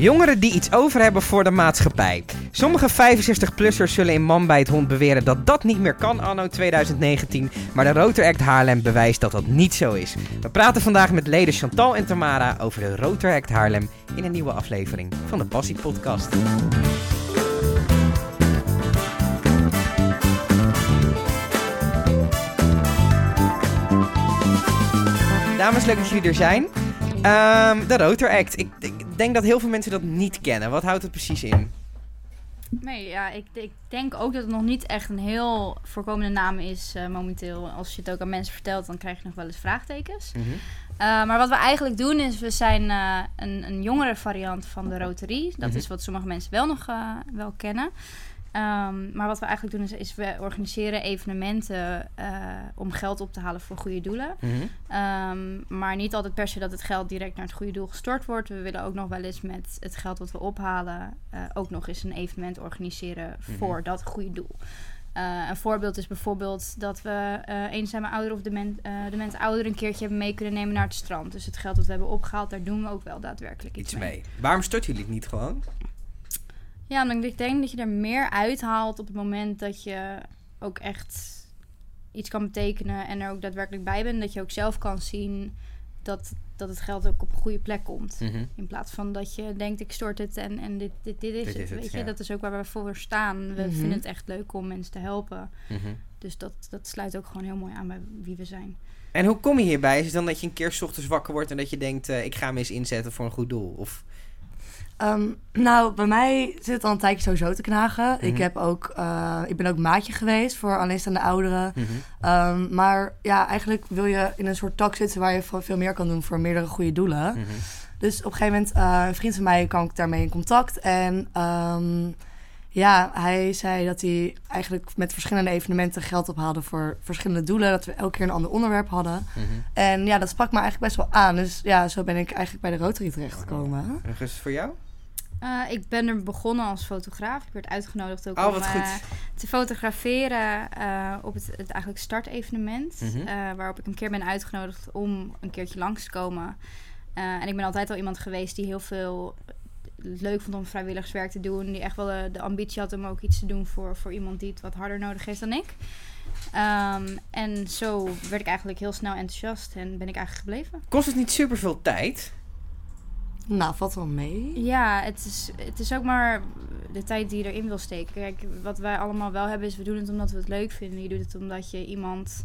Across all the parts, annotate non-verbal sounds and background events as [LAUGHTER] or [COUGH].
Jongeren die iets over hebben voor de maatschappij. Sommige 65-plussers zullen in Man bij het Hond beweren dat dat niet meer kan anno 2019. Maar de Rotor Act Haarlem bewijst dat dat niet zo is. We praten vandaag met leden Chantal en Tamara over de Rotor Act Haarlem in een nieuwe aflevering van de Passie Podcast. Dames, leuk dat jullie er zijn. Ehm, de Rotor Act. Ik, ik denk dat heel veel mensen dat niet kennen. Wat houdt het precies in? Nee, ja, ik, ik denk ook dat het nog niet echt een heel voorkomende naam is eh, momenteel. Als je het ook aan mensen vertelt, dan krijg je nog wel eens vraagtekens. Mhm. Uh, maar wat we eigenlijk doen is, we zijn uh, een, een jongere variant van de Rotary. Dat Mhm. is wat sommige mensen wel nog uh, wel kennen. Um, maar wat we eigenlijk doen is, is we organiseren evenementen om geld op te halen voor goede doelen. Mhm. Um, maar niet altijd per se dat het geld direct naar het goede doel gestort wordt. We willen ook nog wel eens met het geld wat we ophalen ook nog eens een evenement organiseren Mhm. voor dat goede doel. Uh, een voorbeeld is bijvoorbeeld dat we eenzame ouderen of dement, uh, dement ouderen een keertje hebben mee kunnen nemen naar het strand. Dus het geld dat we hebben opgehaald, daar doen we ook wel daadwerkelijk iets, Iets mee. mee. Waarom stort jullie het niet gewoon? Ja, omdat ik denk dat je er meer uithaalt op het moment dat je ook echt iets kan betekenen en er ook daadwerkelijk bij bent. Dat je ook zelf kan zien dat, dat het geld ook op een goede plek komt. Mhm. In plaats van dat je denkt, ik stort het en, en dit, dit, dit is Dit het. is het, weet je? ja. Dat is ook waar we voor staan. We Mhm. vinden het echt leuk om mensen te helpen. Mhm. Dus dat, dat sluit ook gewoon heel mooi aan bij wie we zijn. En hoe kom je hierbij? Is het dan dat je een keer 's ochtends wakker wordt en dat je denkt, eh, ik ga me eens inzetten voor een goed doel? Of... Ehm, nou, bij mij zit het al een tijdje sowieso te knagen. Ik, Mhm. heb ook, eh, ik ben ook maatje geweest voor alleenstaande ouderen. Mhm. Ehm, maar ja, eigenlijk wil je in een soort tak zitten waar je veel- meer kan doen voor meerdere goede doelen. Mhm. Dus op een gegeven moment, eh, een vriend van mij kwam ik daarmee in contact. En ehm, ja, hij zei dat hij eigenlijk met verschillende evenementen geld ophaalde voor verschillende doelen. Dat we elke keer een ander onderwerp hadden. Mhm. En ja, dat sprak me eigenlijk best wel aan. Dus ja, zo ben ik eigenlijk bij de Rotary terechtgekomen. Nog eens voor jou? Uh, ik ben er begonnen als fotograaf. Ik werd uitgenodigd ook Oh, om uh, goed. te fotograferen uh, op het, het eigenlijk startevenement. Mhm. waarop ik een keer ben uitgenodigd om een keertje langs te komen. En ik ben altijd al iemand geweest die heel veel leuk vond om vrijwilligerswerk te doen. Die echt wel de, de ambitie had om ook iets te doen voor, voor iemand die het wat harder nodig heeft dan ik. Um, en zo werd ik eigenlijk heel snel enthousiast en ben ik eigenlijk gebleven. Kost het niet super veel tijd? Nou, valt wel mee. Ja, het is, het is ook maar de tijd die je erin wil steken. Kijk, wat wij allemaal wel hebben is, we doen het omdat we het leuk vinden. Je doet het omdat je iemand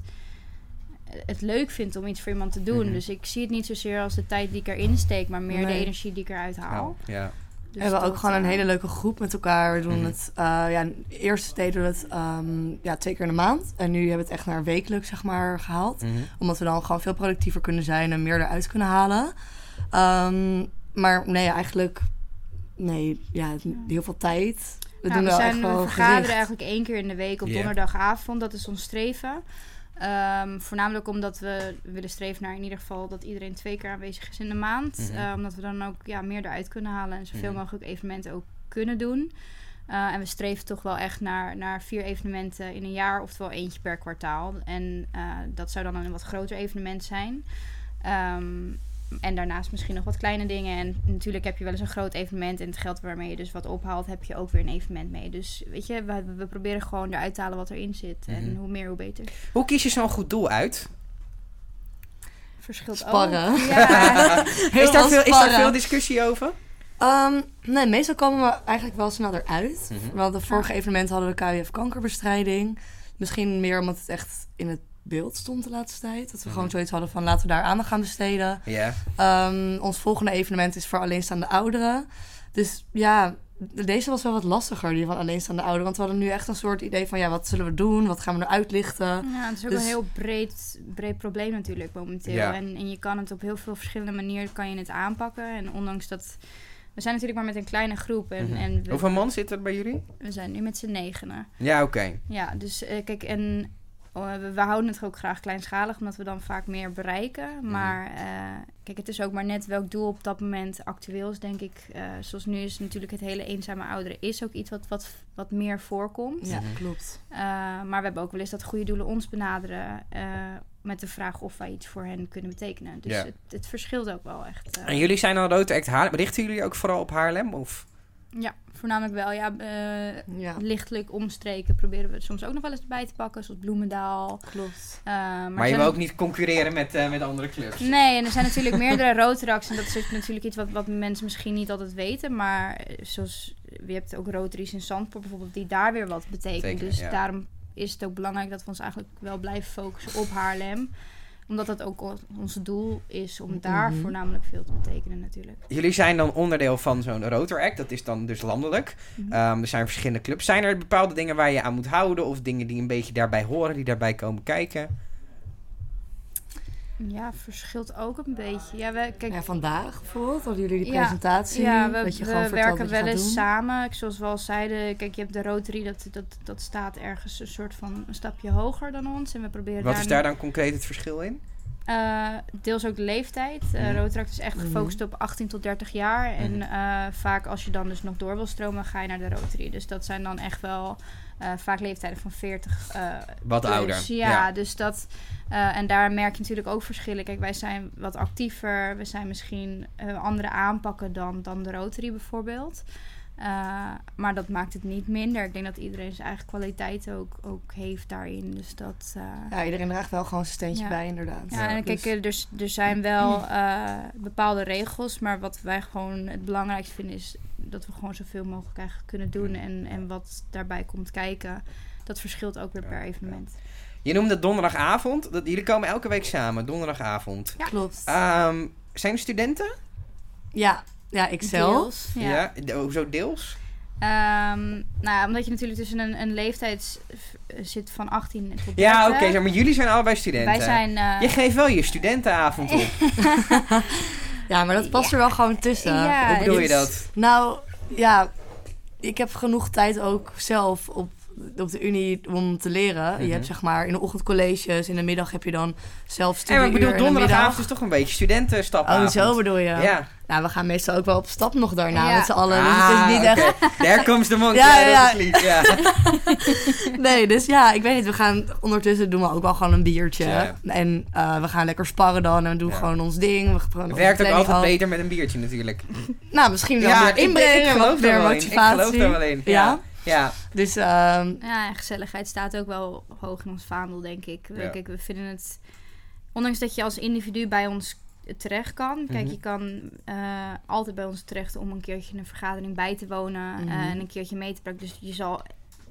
het leuk vindt om iets voor iemand te doen. Mhm. Dus ik zie het niet zozeer als de tijd die ik erin steek, maar meer de energie die ik eruit haal. Ja. Dus we hebben ook gewoon een eh, hele leuke groep met elkaar. We doen Mhm. het, uh, ja, eerst deden we het um, ja, twee keer in de maand. En nu hebben we het echt naar wekelijks, zeg maar, gehaald. Mhm. Omdat we dan gewoon veel productiever kunnen zijn en meer eruit kunnen halen. Um, maar nee, eigenlijk, nee, ja, heel veel tijd. We nou, doen we, wel zijn, echt wel we vergaderen gericht. eigenlijk één keer in de week op donderdagavond. Dat is ons streven. Ehm, voornamelijk omdat we willen streven naar in ieder geval dat iedereen twee keer aanwezig is in de maand. Mhm. Eh, omdat we dan ook ja, meer eruit kunnen halen en zoveel Mhm. mogelijk evenementen ook kunnen doen. Eh, en we streven toch wel echt naar, naar vier evenementen in een jaar, oftewel eentje per kwartaal. En eh, dat zou dan een wat groter evenement zijn. Ehm, en daarnaast misschien nog wat kleine dingen. En natuurlijk heb je wel eens een groot evenement. En het geld waarmee je dus wat ophaalt, heb je ook weer een evenement mee. Dus weet je, we, we proberen gewoon eruit te halen wat erin zit. En Mhm. hoe meer, hoe beter. Hoe kies je zo'n goed doel uit? Verschilt Sparren. ook. Ja. [LAUGHS] [LAUGHS] Is daar, veel is daar veel discussie over? Um, nee, meestal komen we eigenlijk wel snel eruit. Want de vorige evenement hadden we KWF kankerbestrijding. Misschien meer omdat het echt in het beeld stond de laatste tijd. Dat we Mhm. gewoon zoiets hadden van laten we daar aandacht aan besteden. Ja. Um, ons volgende evenement is voor alleenstaande ouderen. Dus ja, deze was wel wat lastiger, die van alleenstaande ouderen. Want we hadden nu echt een soort idee van ja, wat zullen we doen? Wat gaan we nou uitlichten? Ja, het is ook Dus- een heel breed, breed probleem natuurlijk momenteel. Ja. En, en je kan het op heel veel verschillende manieren kan je het aanpakken. En ondanks dat... We zijn natuurlijk maar met een kleine groep. En, Mhm. en we, Hoeveel man zit er bij jullie? we zijn nu met z'n negenen. Ja, oké. Ja, dus eh, kijk, en we, we houden het ook graag kleinschalig, omdat we dan vaak meer bereiken. Mhm. Maar eh, kijk, het is ook maar net welk doel op dat moment actueel is, denk ik. Eh, zoals nu is natuurlijk het hele eenzame ouderen is ook iets wat, wat, wat meer voorkomt. Ja, klopt. Eh, maar we hebben ook wel eens dat goede doelen ons benaderen eh, met de vraag of wij iets voor hen kunnen betekenen. Dus Ja. het, het verschilt ook wel echt. En jullie zijn dan Rotor Act Haarlem. Richten jullie ook vooral op Haarlem? Of? Ja, voornamelijk wel. Ja, eh, Ja, lichtelijk omstreken proberen we soms ook nog wel eens erbij te pakken, zoals Bloemendaal. klopt. Eh, maar Maar, je wil ook niet concurreren met, eh, met andere clubs? Nee, en er zijn natuurlijk meerdere Rotaracts. En dat is natuurlijk iets wat, wat mensen misschien niet altijd weten. Maar zoals, je hebt ook Rotaries in Zandpoort bijvoorbeeld, die daar weer wat betekenen. Betekenen, dus ja. daarom is het ook belangrijk dat we ons eigenlijk wel blijven focussen op Haarlem. Omdat dat ook ons doel is om daar Mhm. voornamelijk veel te betekenen natuurlijk. Jullie zijn dan onderdeel van zo'n Rotor Act. Dat is dan dus landelijk. Mhm. Ehm, er zijn verschillende clubs. Zijn er bepaalde dingen waar je aan moet houden? Of dingen die een beetje daarbij horen, die daarbij komen kijken? Ja, verschilt ook een beetje. Ja, we, kijk, Ja, vandaag bijvoorbeeld, hadden jullie die Ja, presentatie. Ja, we, dat je we werken wel eens samen. Zoals we al zeiden, kijk, je hebt de Rotary, dat, dat, dat staat ergens een soort van een stapje hoger dan ons. En we proberen Wat daar is daar dan concreet het verschil in? Eh, deels ook de leeftijd. Uh, Mhm. Rotaract is echt Mhm. gefocust op 18 tot 30 jaar. En eh, vaak als je dan dus nog door wil stromen, ga je naar de Rotary. Dus dat zijn dan echt wel eh, vaak leeftijden van 40 eh, Wat plus. ouder. Ja, dus dat... eh, en daar merk je natuurlijk ook verschillen. Kijk, wij zijn wat actiever. We zijn misschien eh, andere aanpakken dan, dan de Rotary bijvoorbeeld. Eh, maar dat maakt het niet minder. Ik denk dat iedereen zijn eigen kwaliteit ook, ook heeft daarin. Dus dat... eh, Ja, iedereen draagt wel gewoon zijn steentje Ja. bij, inderdaad. ja, en Dus- kijk, er, dus- er zijn wel [CLEARS THROAT] eh, bepaalde regels, maar wat wij gewoon het belangrijkste vinden is dat we gewoon zoveel mogelijk eigenlijk kunnen doen en, en wat daarbij komt kijken. Dat verschilt ook weer Ja, per ja. evenement. Je noemde donderdagavond. Dat, jullie komen elke week samen, donderdagavond. Ja. Klopt. Ehm, zijn er studenten? ja, ja, ik zelf. Deels, ja. De- hoezo deels? Ehm, nou ja, omdat je natuurlijk tussen een, een leeftijd v- zit van 18 tot 30. Ja, oké, maar jullie zijn allebei studenten. Wij zijn... eh, Je geeft wel je studentenavond op. [LAUGHS] Ja, maar dat past er wel gewoon tussen. Ja, Hoe bedoel je dat? Nou, ja, ik heb genoeg tijd ook zelf op, op de unie om te leren. Mhm. Je hebt zeg maar in de ochtend colleges, in de middag heb je dan zelf Ja, studieuur maar ik bedoel, de donderdagavond is toch een beetje studentenstapavond. Oh, zo bedoel je? Ja. Nou, we gaan meestal ook wel op stap nog daarna Ja. met z'n allen. dus Ah, het is niet oké. echt... There comes the monkey. Ja, Ja, ja, ja, ja. [LAUGHS] ja. Nee, dus ja, ik weet niet. We gaan ondertussen doen we ook wel gewoon een biertje. Ja. En eh, we gaan lekker sparren dan en doen Ja. gewoon ons ding. We gaan Het werkt ook altijd beter met een biertje natuurlijk. Nou, misschien wel Ja, weer ik- ik inbrengen, geloof wat daar meer wel in. Ik motivatie. geloof daar wel in. Ja. Ja. Dus ehm, Ja, en gezelligheid staat ook wel hoog in ons vaandel, denk ik. We- Ja. Kijk, we vinden het... Ondanks dat je als individu bij ons terecht kan. Kijk, Mhm. je kan eh, altijd bij ons terecht om een keertje een vergadering bij te wonen. Mhm. eh, en een keertje mee te praten. Dus je zal,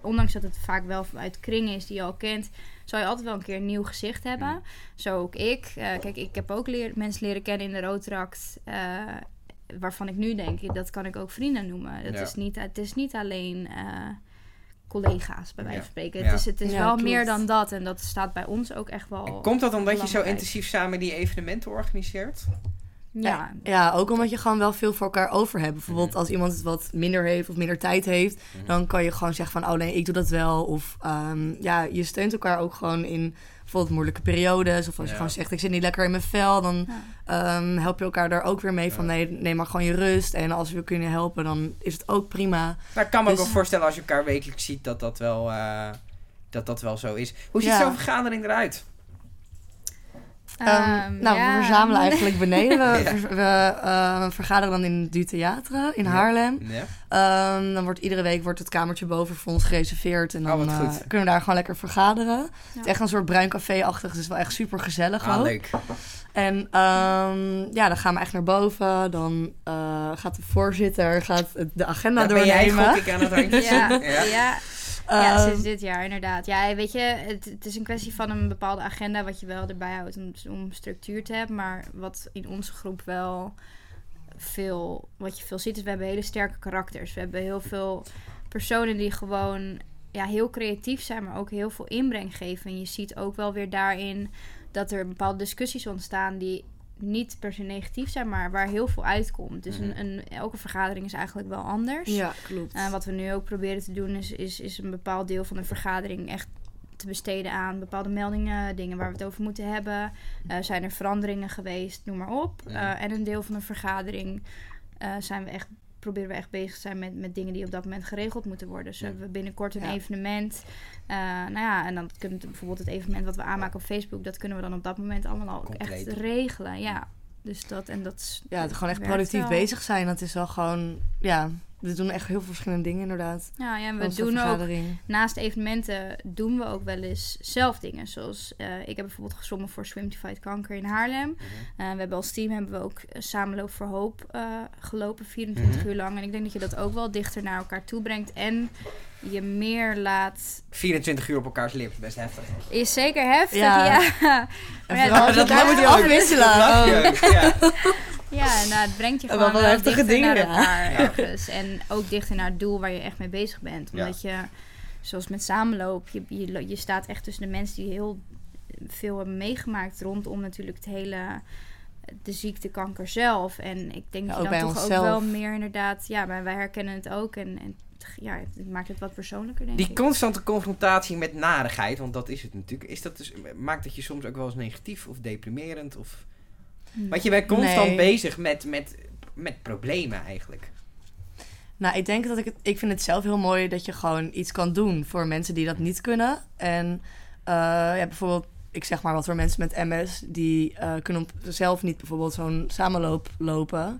ondanks dat het vaak wel uit kring is die je al kent... zal je altijd wel een keer een nieuw gezicht hebben. Mhm. Zo ook ik. Eh, kijk, ik heb ook leer, mensen leren kennen in de Rotaract... waarvan ik nu denk, dat kan ik ook vrienden noemen. Het, Ja. is, niet, het is niet alleen... eh, collega's bij wijze van spreken. Ja. Het is, het is Ja, wel klopt. meer dan dat. En dat staat bij ons ook echt wel. En Komt dat omdat je zo intensief samen die evenementen organiseert? Ja, ja, ook omdat je gewoon wel veel voor elkaar over hebt. Bijvoorbeeld Mhm. als iemand het wat minder heeft of minder tijd heeft... Mhm. dan kan je gewoon zeggen van, oh nee, ik doe dat wel. Of ehm, ja, je steunt elkaar ook gewoon in bijvoorbeeld moeilijke periodes. Of als je gewoon zegt, ik zit niet lekker in mijn vel... dan Ja. ehm, help je elkaar daar ook weer mee van... Nee, neem maar gewoon je rust. En als we kunnen helpen, dan is het ook prima. Nou, ik kan me ook Dus- wel voorstellen als je elkaar wekelijks ziet dat dat wel, eh, dat dat wel zo is. Hoe ziet Ja. zo'n vergadering eruit? Ehm, Ehm, nou, ja. we verzamelen eigenlijk beneden. We, [LAUGHS] Ja. ver- we eh, vergaderen dan in Du Theatre in Ja. Haarlem. Ja. Ehm, dan wordt iedere week wordt het kamertje boven voor ons gereserveerd. En Oh, dan wat eh, kunnen we daar gewoon lekker vergaderen. Het is echt een soort bruin café-achtig. Dus het is wel echt super gezellig Ah, ook. leuk. En ehm, ja, dan gaan we echt naar boven. Dan eh, gaat de voorzitter gaat het- de agenda Dan ben jij doornemen. ik aan het handje. Ja, Ja. Ja. Ehm, sinds dit jaar inderdaad. Ja, weet je, het, het is een kwestie van een bepaalde agenda wat je wel erbij houdt om, om structuur te hebben. Maar wat in onze groep wel veel, wat je veel ziet, is we hebben hele sterke karakters. We hebben heel veel personen die gewoon ja, heel creatief zijn, maar ook heel veel inbreng geven. En je ziet ook wel weer daarin dat er bepaalde discussies ontstaan die niet per se negatief zijn, maar waar heel veel uitkomt. Dus Mhm. een, een, elke vergadering is eigenlijk wel anders. ja, klopt. Uh, wat we nu ook proberen te doen is, is, is een bepaald deel van de vergadering echt te besteden aan bepaalde meldingen, dingen waar we het over moeten hebben. Eh, zijn er veranderingen geweest, noem maar op. Ja. Eh, en een deel van de vergadering eh, zijn we echt, proberen we echt bezig te zijn met, met dingen die op dat moment geregeld moeten worden. Dus Ja. hebben we binnenkort een Ja. evenement. Eh, nou ja, en dan kunnen we bijvoorbeeld het evenement wat we aanmaken op Facebook, dat kunnen we dan op dat moment allemaal ook echt regelen. Ja. Dus dat en dat is. Ja, het gewoon echt productief wel. bezig zijn. Dat is wel gewoon, ja, we doen echt heel veel verschillende dingen inderdaad. Ja, ja, en we doen ook naast evenementen doen we ook wel eens zelf dingen. Zoals eh, ik heb bijvoorbeeld gezwommen voor Swim to Fight Kanker in Haarlem. Mhm. Eh, we hebben als team hebben we ook eh, Samenloop voor Hoop eh, gelopen, 24 Mhm. uur lang. En ik denk dat je dat ook wel dichter naar elkaar toe brengt. En je meer laat... 24 uur op elkaars lip, best heftig. Is zeker heftig, Ja. ja. En [LAUGHS] ja, dat- moet je afwisselen. Lach Oh. ja. [LAUGHS] Ja, nou, het brengt je En gewoon wel wel heftige dichter dingen, naar ja. elkaar ergens. En ook dichter naar het doel waar je echt mee bezig bent. Ja. Omdat je, zoals met samenloop, je, je, staat echt tussen de mensen die heel veel hebben meegemaakt rondom natuurlijk het hele de ziekte kanker zelf. En ik denk Ja, dat je dan toch onszelf. ook wel meer inderdaad... Ja, maar wij herkennen het ook. En, en ja, het maakt het wat persoonlijker, denk Die ik. constante confrontatie met narigheid, want dat is het natuurlijk. Is dat dus, maakt dat je soms ook wel eens negatief of deprimerend? Of... Hm. Want je bent constant Nee. bezig met, met, met problemen eigenlijk. Nou, ik denk dat ik het... Ik vind het zelf heel mooi dat je gewoon iets kan doen voor mensen die dat niet kunnen. En eh, ja, bijvoorbeeld, ik zeg maar wat voor mensen met MS... die eh, kunnen op zelf niet bijvoorbeeld zo'n samenloop lopen.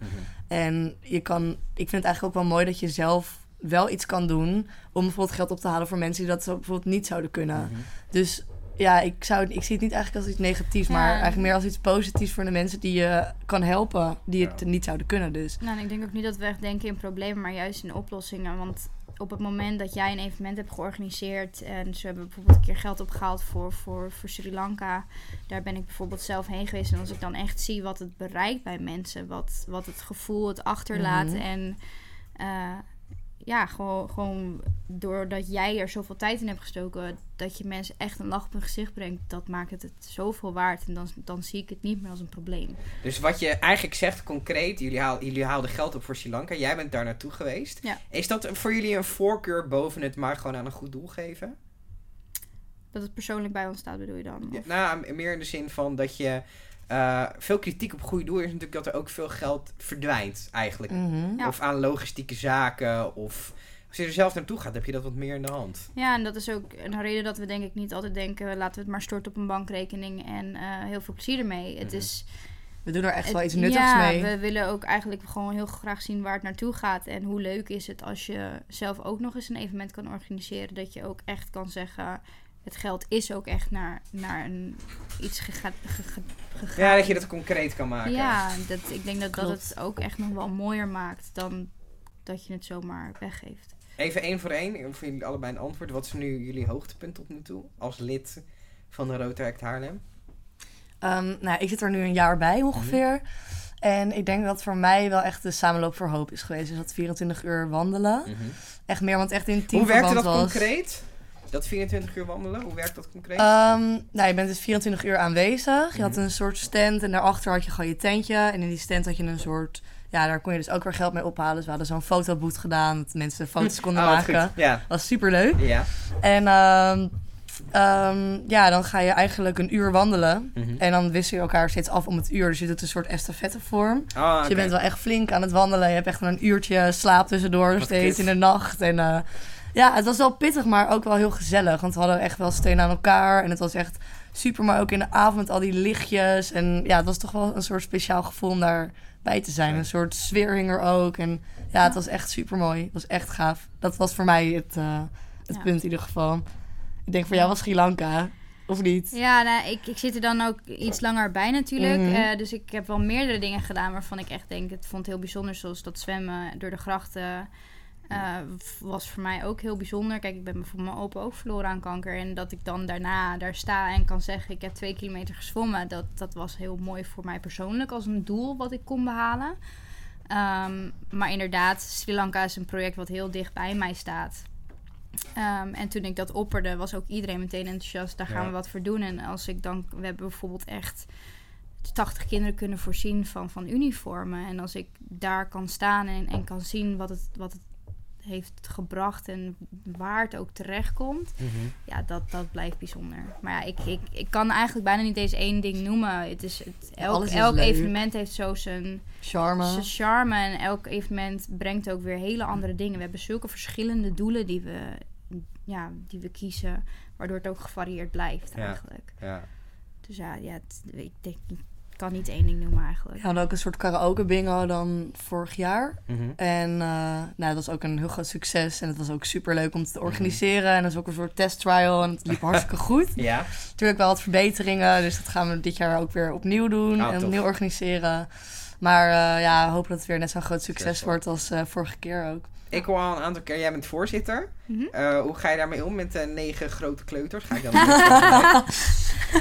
En je kan... Ik vind het eigenlijk ook wel mooi dat je zelf wel iets kan doen... om bijvoorbeeld geld op te halen voor mensen die dat zo bijvoorbeeld niet zouden kunnen. Mhm. Dus ja, ik, zou, ik zie het niet eigenlijk als iets negatiefs... maar eigenlijk meer als iets positiefs voor de mensen die je kan helpen... die het Ja. niet zouden kunnen dus. Nou, en ik denk ook niet dat we echt denken in problemen, maar juist in oplossingen. Want op het moment dat jij een evenement hebt georganiseerd en ze hebben bijvoorbeeld een keer geld opgehaald voor, voor, voor Sri Lanka, daar ben ik bijvoorbeeld zelf heen geweest. En als ik dan echt zie wat het bereikt bij mensen, wat, wat het gevoel het achterlaat Mhm. en eh, ja, gewoon, gewoon doordat jij er zoveel tijd in hebt gestoken, dat je mensen echt een lach op hun gezicht brengt, dat maakt het het zoveel waard. En dan, dan zie ik het niet meer als een probleem. Dus wat je eigenlijk zegt concreet, jullie, haal, jullie haalden geld op voor Sri Lanka. Jij bent daar naartoe geweest. Ja. Is dat voor jullie een voorkeur boven het maar gewoon aan een goed doel geven? Dat het persoonlijk bij ons staat, bedoel je dan? Ja, nou, meer in de zin van dat je... eh, veel kritiek op goede doel is natuurlijk dat er ook veel geld verdwijnt eigenlijk. Mhm. Ja. Of aan logistieke zaken. Of als je er zelf naartoe gaat, heb je dat wat meer in de hand. Ja, en dat is ook een reden dat we denk ik niet altijd denken... laten we het maar storten op een bankrekening en eh, heel veel plezier ermee. Het Mhm. is... We doen er echt wel iets nuttigs ja, mee. we willen ook eigenlijk gewoon heel graag zien waar het naartoe gaat. En hoe leuk is het als je zelf ook nog eens een evenement kan organiseren. Dat je ook echt kan zeggen... Het geld is ook echt naar, naar een, iets gega- ge- ge- gegaan. Ja, dat je dat concreet kan maken. Ja, dat, ik denk dat dat het ook echt nog wel mooier maakt dan dat je het zomaar weggeeft. Even één voor één, voor jullie allebei een antwoord. Wat is nu jullie hoogtepunt tot nu toe als lid van de Rotary Act Haarlem? Ehm, nou, ik zit er nu een jaar bij ongeveer. Mhm. En ik denk dat voor mij wel echt de samenloop voor hoop is geweest. Dus dat 24 uur wandelen. Echt meer, want echt in Mhm. Hoe werkte dat was. concreet? Dat 24 uur wandelen, hoe werkt dat concreet? Ehm, nou, je bent dus 24 uur aanwezig. Je had Mhm. een soort stand en daarachter had je gewoon je tentje. En in die stand had je een soort... Ja, daar kon je dus ook weer geld mee ophalen. Dus we hadden zo'n fotoboot gedaan, dat mensen foto's konden Oh, maken. goed. Ja. Dat was super leuk. Ja. En ehm, ehm, ja, dan ga je eigenlijk een uur wandelen. Mhm. En dan wissel je elkaar steeds af om het uur. Dus je doet een soort estafettevorm. Ah, Dus je bent wel echt flink aan het wandelen. Je hebt echt een uurtje slaap tussendoor Wat steeds in de nacht. En eh, ja, het was wel pittig, maar ook wel heel gezellig. Want we hadden echt wel steun aan elkaar. En het was echt super, maar ook in de avond met al die lichtjes. En ja, het was toch wel een soort speciaal gevoel om daarbij te zijn. Een soort sfeer hing er ook. En ja, het was echt super mooi. Het was echt gaaf. Dat was voor mij het, eh, het Ja. punt in ieder geval. Ik denk voor jou was Sri Lanka, of niet? Ja, nou, ik, ik zit er dan ook iets langer bij natuurlijk. Mhm. Eh, dus ik heb wel meerdere dingen gedaan waarvan ik echt denk... het vond heel bijzonder, zoals dat zwemmen door de grachten... eh, was voor mij ook heel bijzonder. Kijk, ik ben bijvoorbeeld mijn opa ook verloren aan kanker. En dat ik dan daarna daar sta en kan zeggen... ik heb twee kilometer gezwommen. Dat, dat was heel mooi voor mij persoonlijk als een doel wat ik kon behalen. Ehm, maar inderdaad, Sri Lanka is een project wat heel dicht bij mij staat. Ehm, en toen ik dat opperde, was ook iedereen meteen enthousiast. Daar gaan Ja. we wat voor doen. En als ik dan... We hebben bijvoorbeeld echt 80 kinderen kunnen voorzien van, van uniformen. En als ik daar kan staan en, en kan zien wat het, wat het heeft gebracht en waar het ook terechtkomt. Mhm. Ja, dat, dat blijft bijzonder. Maar ja, ik, ik, ik kan eigenlijk bijna niet deze één ding noemen. Het is, het, elk is elk evenement heeft zo zijn, Charme. zijn charme. En elk evenement brengt ook weer hele andere dingen. We hebben zulke verschillende doelen die we, ja, die we kiezen. Waardoor het ook gevarieerd blijft Ja. eigenlijk. Ja. Dus ja, ja het- ik denk, kan niet één ding noemen eigenlijk. We hadden ook een soort karaoke bingo dan vorig jaar. Mhm. En eh, nou, dat was ook een heel groot succes. En het was ook super leuk om te organiseren. En dat is ook een soort test trial. En het liep [LAUGHS] hartstikke goed. Ja. Natuurlijk wel wat verbeteringen. Dus dat gaan we dit jaar ook weer opnieuw doen. Oh, en tof. opnieuw organiseren. Maar eh, ja, hopen dat het weer net zo'n groot succes wordt als eh, vorige keer ook. Ik hoor al een aantal keer, jij bent voorzitter. Mhm. Eh, hoe ga je daarmee om met eh, negen grote kleuters? Ga ik dan [LAUGHS]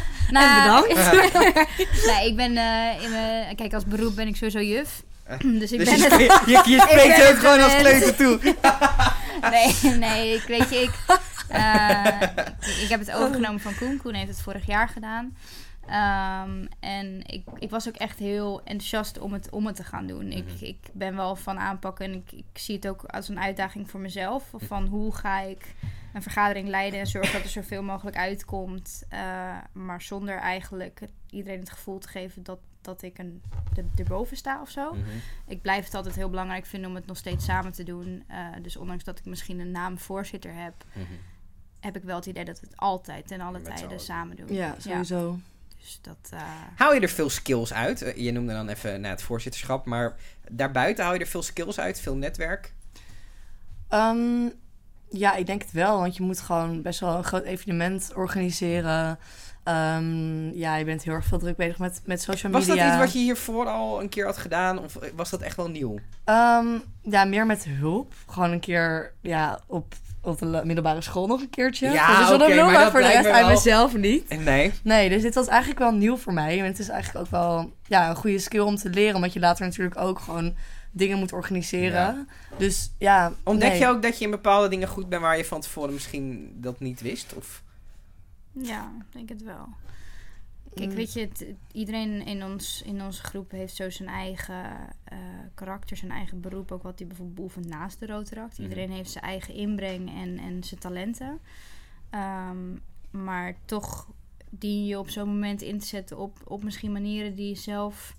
[LAUGHS] Nou, bedankt. [LAUGHS] nee, ik ben eh, in mijn... Kijk, als beroep ben ik sowieso juf. [CLEARS THROAT] Dus ik dus ben je, het... spreekt- je, je [LAUGHS] spreekt het gewoon als kleuter toe. [LAUGHS] Nee, nee, ik weet je, ik, eh, ik, ik heb het overgenomen van Koen. Koen heeft het vorig jaar gedaan. Ehm, en ik, ik was ook echt heel enthousiast om het, om het te gaan doen. Ik, Mhm. ik ben wel van aanpakken en ik, ik zie het ook als een uitdaging voor mezelf. Van hoe ga ik een vergadering leiden en zorgen dat er zoveel mogelijk uitkomt. eh, maar zonder eigenlijk iedereen het gevoel te geven dat, dat ik een, er, erboven sta of zo. Mhm. Ik blijf het altijd heel belangrijk vinden om het nog steeds samen te doen. Eh, dus ondanks dat ik misschien een naam voorzitter heb, Mhm. heb ik wel het idee dat we het altijd ten alle Met tijden samen doen. Ja, sowieso. dus dat. eh, Haal je er veel skills uit? Eh, Je noemde dan even nou, het voorzitterschap, maar daarbuiten haal je er veel skills uit, veel netwerk. Ehm, ja, ik denk het wel. Want je moet gewoon best wel een groot evenement organiseren. Ehm, ja, je bent heel erg veel druk bezig met, met social Was media. dat iets wat je hiervoor al een keer had gedaan, of was dat echt wel nieuw? Ehm, ja, meer met hulp. Gewoon een keer ja, op, op de middelbare school nog een keertje. Ja, dat is wel oké, een nul, maar dat voor de rest mezelf niet. Eh, Nee. Nee, dus dit was eigenlijk wel nieuw voor mij. En het is eigenlijk ook wel ja, een goede skill om te leren. Omdat je later natuurlijk ook gewoon dingen moet organiseren. Dus ja, Ontdek nee. je ook dat je in bepaalde dingen goed bent waar je van tevoren misschien dat niet wist? Of... ja, ik denk het wel. Kijk, Mm. weet je, het, iedereen in, ons, in onze groep heeft zo zijn eigen eh, karakter, zijn eigen beroep, ook wat hij bijvoorbeeld beoefent naast de Rotaract. Mhm. Iedereen heeft zijn eigen inbreng en, en zijn talenten. Ehm, maar toch dien je op zo'n moment in te zetten op, op misschien manieren die je zelf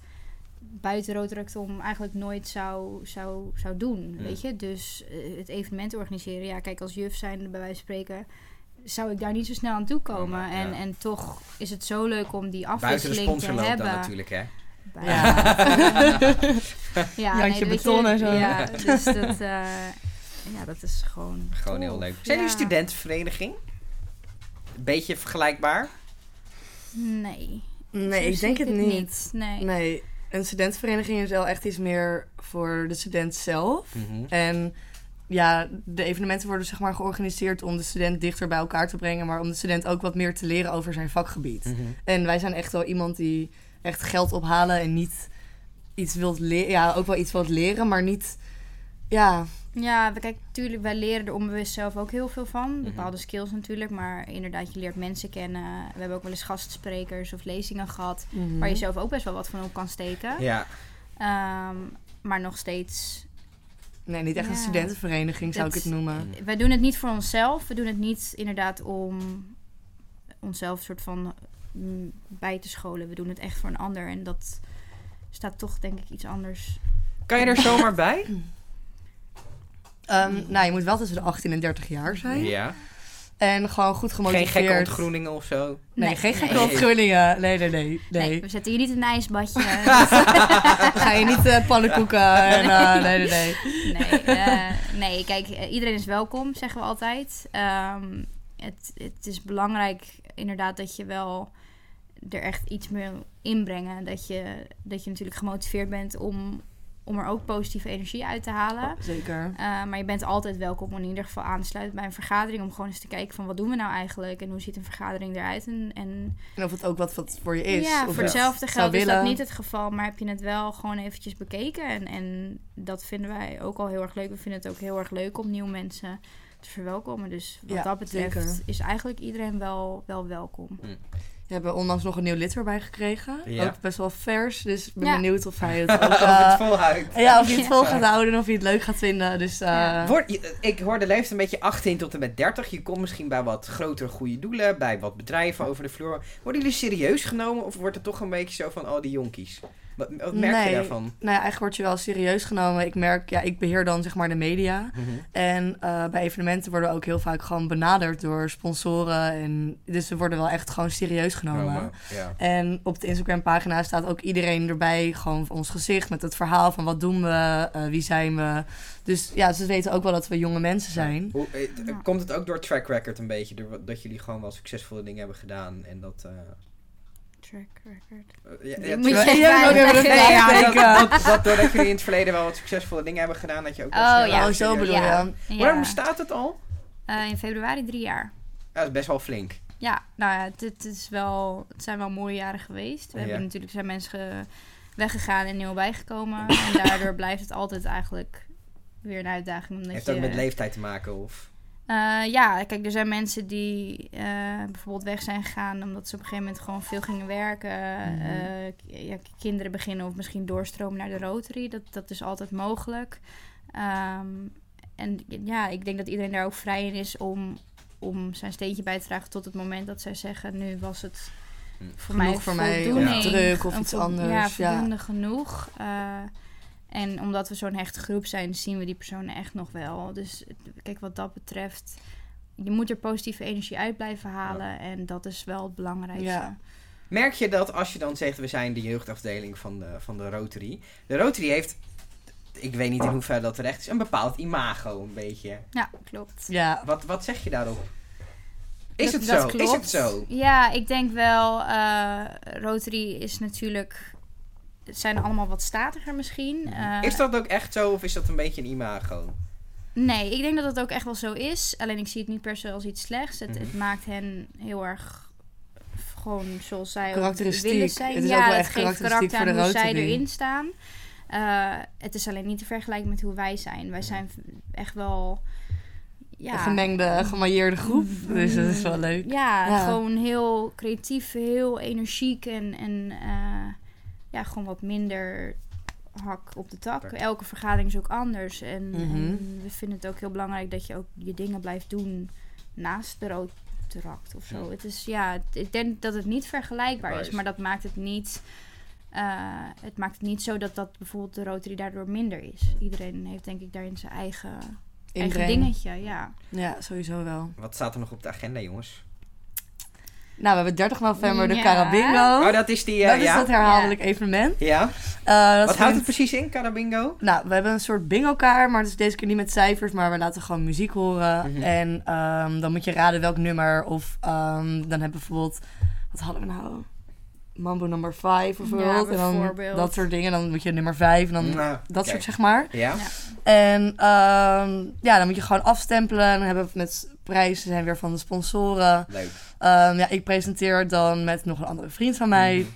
buiten Rotaract om eigenlijk nooit zou, zou, zou doen. Ja. Weet je? Dus eh, het evenement organiseren. Ja, kijk, als juf zijn, bij wijze van spreken, zou ik daar niet zo snel aan toe komen. Ja. En, en toch is het zo leuk om die afwisseling te hebben. dan natuurlijk, hè? Bij- Ja. [LAUGHS] ja, je, beton en zo. Ja, dus dat, eh, ja, dat is gewoon Gewoon tof. heel leuk. Zijn jullie Ja. studentenvereniging? Een beetje vergelijkbaar? Nee. Nee, ik denk het ik niet. Nee. Nee, een studentenvereniging is wel echt iets meer voor de student zelf. Mhm. En ja, de evenementen worden zeg maar georganiseerd om de student dichter bij elkaar te brengen, maar om de student ook wat meer te leren over zijn vakgebied. Mhm. En wij zijn echt wel iemand die echt geld ophalen en niet iets wilt leren. Ja, ook wel iets wilt leren, maar niet. Ja, Ja, we- kijk, natuurlijk, wij leren er onbewust zelf ook heel veel van. Mhm. Bepaalde skills natuurlijk, maar inderdaad, je leert mensen kennen. We hebben ook wel eens gastsprekers of lezingen gehad, mhm. waar je zelf ook best wel wat van op kan steken. Ja. Ehm, maar nog steeds Nee, niet echt een studentenvereniging zou Dat- ik het noemen. wij doen het niet voor onszelf. We doen het niet inderdaad om onszelf soort van mm, bij te scholen. We doen het echt voor een ander. En dat staat toch denk ik iets anders. Kan je er zomaar bij? [CLEARS THROAT] Ehm, nou, je moet wel tussen de 18 en 30 jaar zijn. Ja. En gewoon goed Geen gemotiveerd. gekke ontgroeningen of zo? Nee, Nee, geen nee. gekke ontgroeningen. Nee, nee, nee. nee. Nee, we zetten hier niet in een ijsbadje. [LAUGHS] Ga je niet eh, pannenkoeken en... eh, nee, nee, nee. nee, nee, kijk, eh, iedereen is welkom, zeggen we altijd. Ehm, het, het is belangrijk inderdaad dat je wel er echt iets meer inbrengen. Dat je, dat je natuurlijk gemotiveerd bent om, om er ook positieve energie uit te halen. Zeker. Uh, maar je bent altijd welkom om in ieder geval aan te sluiten bij een vergadering. Om gewoon eens te kijken van wat doen we nou eigenlijk en hoe ziet een vergadering eruit. En, en En of het ook wat, wat voor je is. ja, of voor hetzelfde geld is dat niet het geval. Maar heb je het wel gewoon eventjes bekeken. En, en dat vinden wij ook al heel erg leuk. We vinden het ook heel erg leuk om nieuwe mensen te verwelkomen. Dus wat Ja, dat betreft zeker. is eigenlijk iedereen wel, wel welkom. We hebben onlangs nog een nieuw lid erbij gekregen. Ja. Ook best wel vers, dus ik ben Ja. benieuwd of hij het [LAUGHS] ook... of eh, het volhoudt. ja, of hij het vol gaat houden en of hij het leuk gaat vinden. Dus eh, Ja. Word, ik hoor de leeftijd een beetje 18 tot en met 30. Je komt misschien bij wat grotere goede doelen, bij wat bedrijven over de vloer. Worden jullie serieus genomen of wordt het toch een beetje zo van, oh die jonkies? Wat, wat merk je Nee. daarvan? nou ja, eigenlijk word je wel serieus genomen. Ik merk, ja, ik beheer dan zeg maar de media. En eh, bij evenementen worden we ook heel vaak gewoon benaderd door sponsoren. En, dus we worden wel echt gewoon serieus genomen. Oh, ja. En op de Instagram pagina staat ook iedereen erbij. Gewoon ons gezicht met het verhaal van wat doen we, eh, wie zijn we. Dus ja, ze weten ook wel dat we jonge mensen zijn. Hoe, eh, Komt het ook door track record een beetje? Dat jullie gewoon wel succesvolle dingen hebben gedaan en dat... Track record. ja, ja, moet je even Ja, ja, dat, dat, dat doordat jullie in het verleden wel wat succesvolle dingen hebben gedaan, dat je ook... Oh, ja. Oh, zo bedoel je. Lang bestaat het al? Eh, in februari drie jaar. Ja, dat is best wel flink. Ja, nou ja, het, het is wel, het zijn wel mooie jaren geweest. We Ja. hebben natuurlijk zijn mensen ge- weggegaan en nieuw bijgekomen. en daardoor blijft het altijd eigenlijk weer een uitdaging. Omdat Heeft je, ook met leeftijd te maken of... Eh, ja, kijk, er zijn mensen die eh, bijvoorbeeld weg zijn gegaan omdat ze op een gegeven moment gewoon veel gingen werken. Mhm. Eh, ja, kinderen beginnen of misschien doorstromen naar de Rotary. Dat, dat is altijd mogelijk. Ehm, en ja, ik denk dat iedereen daar ook vrij in is om, om zijn steentje bij te dragen tot het moment dat zij zeggen, nu was het voor Genoeg mij voor mij, druk of iets anders, Ja, ja. voldoende genoeg. En omdat we zo'n hechte groep zijn, zien we die personen echt nog wel. Dus kijk, wat dat betreft, je moet er positieve energie uit blijven halen. En dat is wel het belangrijkste. Ja. Merk je dat als je dan zegt, we zijn de jeugdafdeling van de, van de Rotary. De Rotary heeft, ik weet niet in hoeverre dat terecht is, een bepaald imago een beetje. Ja, klopt. Ja, Wat, wat zeg je daarop? Is Dat- het zo? Is het zo? Ja, ik denk wel. eh, Rotary is natuurlijk. Het zijn allemaal wat statiger misschien. Eh, Is dat ook echt zo of is dat een beetje een imago? Nee, ik denk dat het ook echt wel zo is. Alleen ik zie het niet per se als iets slechts. Het, Mhm. het maakt hen heel erg gewoon zoals zij ook Karakteristiek. willen zijn. Het is ja, ook wel het echt geeft karakteristiek karakter aan voor hoe de zij erin staan. Eh, het is alleen niet te vergelijken met hoe wij zijn. Wij zijn v- echt wel... Ja, een gemengde, gemailleerde groep. Dus dat is wel leuk. ja, Ja. gewoon heel creatief, heel energiek en, en eh, ja, gewoon wat minder hak op de tak. Elke vergadering is ook anders. En, Mhm. en we vinden het ook heel belangrijk dat je ook je dingen blijft doen naast de roteract of zo. Ja. Het is ja, ik denk dat het niet vergelijkbaar is, maar dat maakt het niet. eh, het maakt het niet zo dat dat bijvoorbeeld de Rotary daardoor minder is. Iedereen heeft denk ik daarin zijn eigen, eigen dingetje, ja. Ja, sowieso wel. Wat staat er nog op de agenda, jongens? Nou, we hebben 30 november de Ja. Carabingo. Oh, dat is die, eh, dat is ja? dat herhaaldelijk evenement. Ja? Eh, dat Wat houdt het precies in, Carabingo? Nou, we hebben een soort bingo-kaart, maar het is deze keer niet met cijfers, maar we laten gewoon muziek horen. Mhm. En ehm, dan moet je raden welk nummer. Of ehm, dan hebben we bijvoorbeeld, wat hadden we nou? Mambo nummer 5 bijvoorbeeld. en dan dat soort dingen. Dan moet je nummer 5 en dan Nou, dat soort zeg maar. Ja? Ja. En ehm, ja, dan moet je gewoon afstempelen. En dan hebben we met prijzen zijn weer van de sponsoren. Leuk. Ehm, ja, ik presenteer dan met nog een andere vriend van mij. Mhm.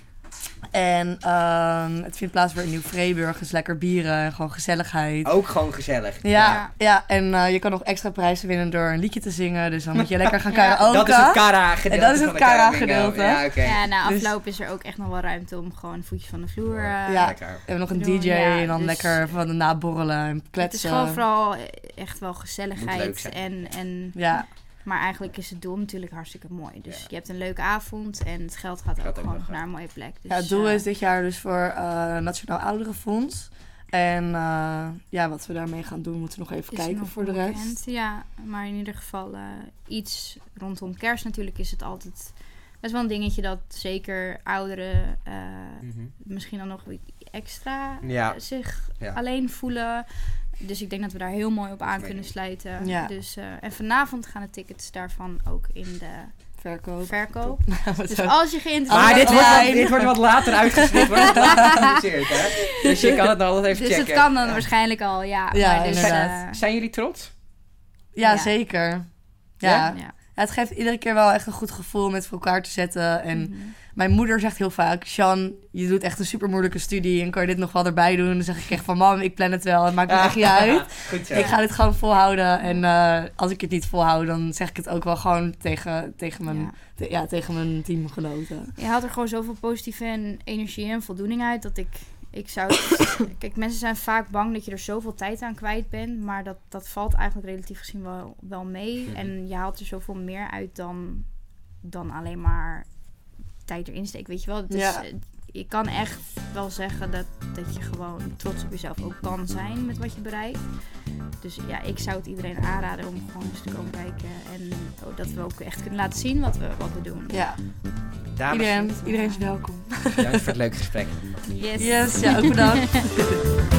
En ehm, het vindt plaats weer in Nieuw-Vreeburg. Dus lekker bieren en gewoon gezelligheid. Ook gewoon gezellig. Ja, Ja. ja. en eh, je kan nog extra prijzen winnen door een liedje te zingen. Dus dan moet je lekker gaan [LAUGHS] Ja. karaoke. Dat is het Kara-gedeelte En dat is het. Kara-gedeelte. Ja, oké. Ja, na Dus- afloop is er ook echt nog wel ruimte om gewoon voetjes van de vloer. eh, Ja. Lekker. We hebben nog een Doen, DJ ja, en dan dus- lekker van de naborrelen en Het is kletsen. gewoon vooral echt wel Moet leuk gezelligheid. zijn. En, en, Ja, maar eigenlijk is het doel natuurlijk hartstikke mooi. Dus Ja. je hebt een leuke avond en het geld gaat Gaat ook ook gewoon nog, naar een mooie plek. Dus, ja, het doel eh, is dit jaar dus voor eh, Nationaal Ouderenfonds. En eh, ja, wat we daarmee gaan doen, moeten we nog even is kijken nog voor de rest. Ja, maar in ieder geval iets rondom kerst natuurlijk is het altijd best wel een dingetje dat zeker ouderen eh, Mhm. misschien dan nog extra Ja. zich Ja. alleen voelen. Dus ik denk dat we daar heel mooi op aan kunnen sluiten. Ja. Dus, eh, en vanavond gaan de tickets daarvan ook in de Verkoop. verkoop. [LAUGHS] Wat Dus als je geïnteresseerd Maar Oh, dit wordt, dit wordt wat later [LAUGHS] hè? Dus je kan het nog altijd even Dus checken. het kan dan Ja. waarschijnlijk al, ja. Ja, maar dus, inderdaad. eh, Zijn jullie trots? Ja, Ja. zeker. Ja? Het geeft iedere keer wel echt een goed gevoel met voor elkaar te zetten. En Mhm. mijn moeder zegt heel vaak, Sean, je doet echt een super moeilijke studie en kan je dit nog wel erbij doen? Dan zeg ik echt van, mam, ik plan het wel, het maakt me echt niet [LAUGHS] uit. Goed. Ik ga dit gewoon volhouden. En eh, als ik het niet volhoud, dan zeg ik het ook wel gewoon tegen, tegen, mijn, Ja. te- ja, tegen mijn teamgenoten. Je haalt er gewoon zoveel positieve en energie en voldoening uit dat ik, ik zou. het- [COUGHS] Kijk, mensen zijn vaak bang dat je er zoveel tijd aan kwijt bent, maar dat, dat valt eigenlijk relatief gezien wel, wel mee. Mhm. En je haalt er zoveel meer uit dan, dan alleen maar tijd erin steken. Weet je wel? Het is, Ja. Je kan echt wel zeggen dat, dat je gewoon trots op jezelf ook kan zijn met wat je bereikt. Dus ja, ik zou het iedereen aanraden om gewoon eens te komen kijken. En oh, dat we ook echt kunnen laten zien wat we, wat we doen. Ja, Dames, iedereen, iedereen is welkom. bedankt voor het leuke gesprek. Yes. Yes, ja, ook bedankt. [LAUGHS]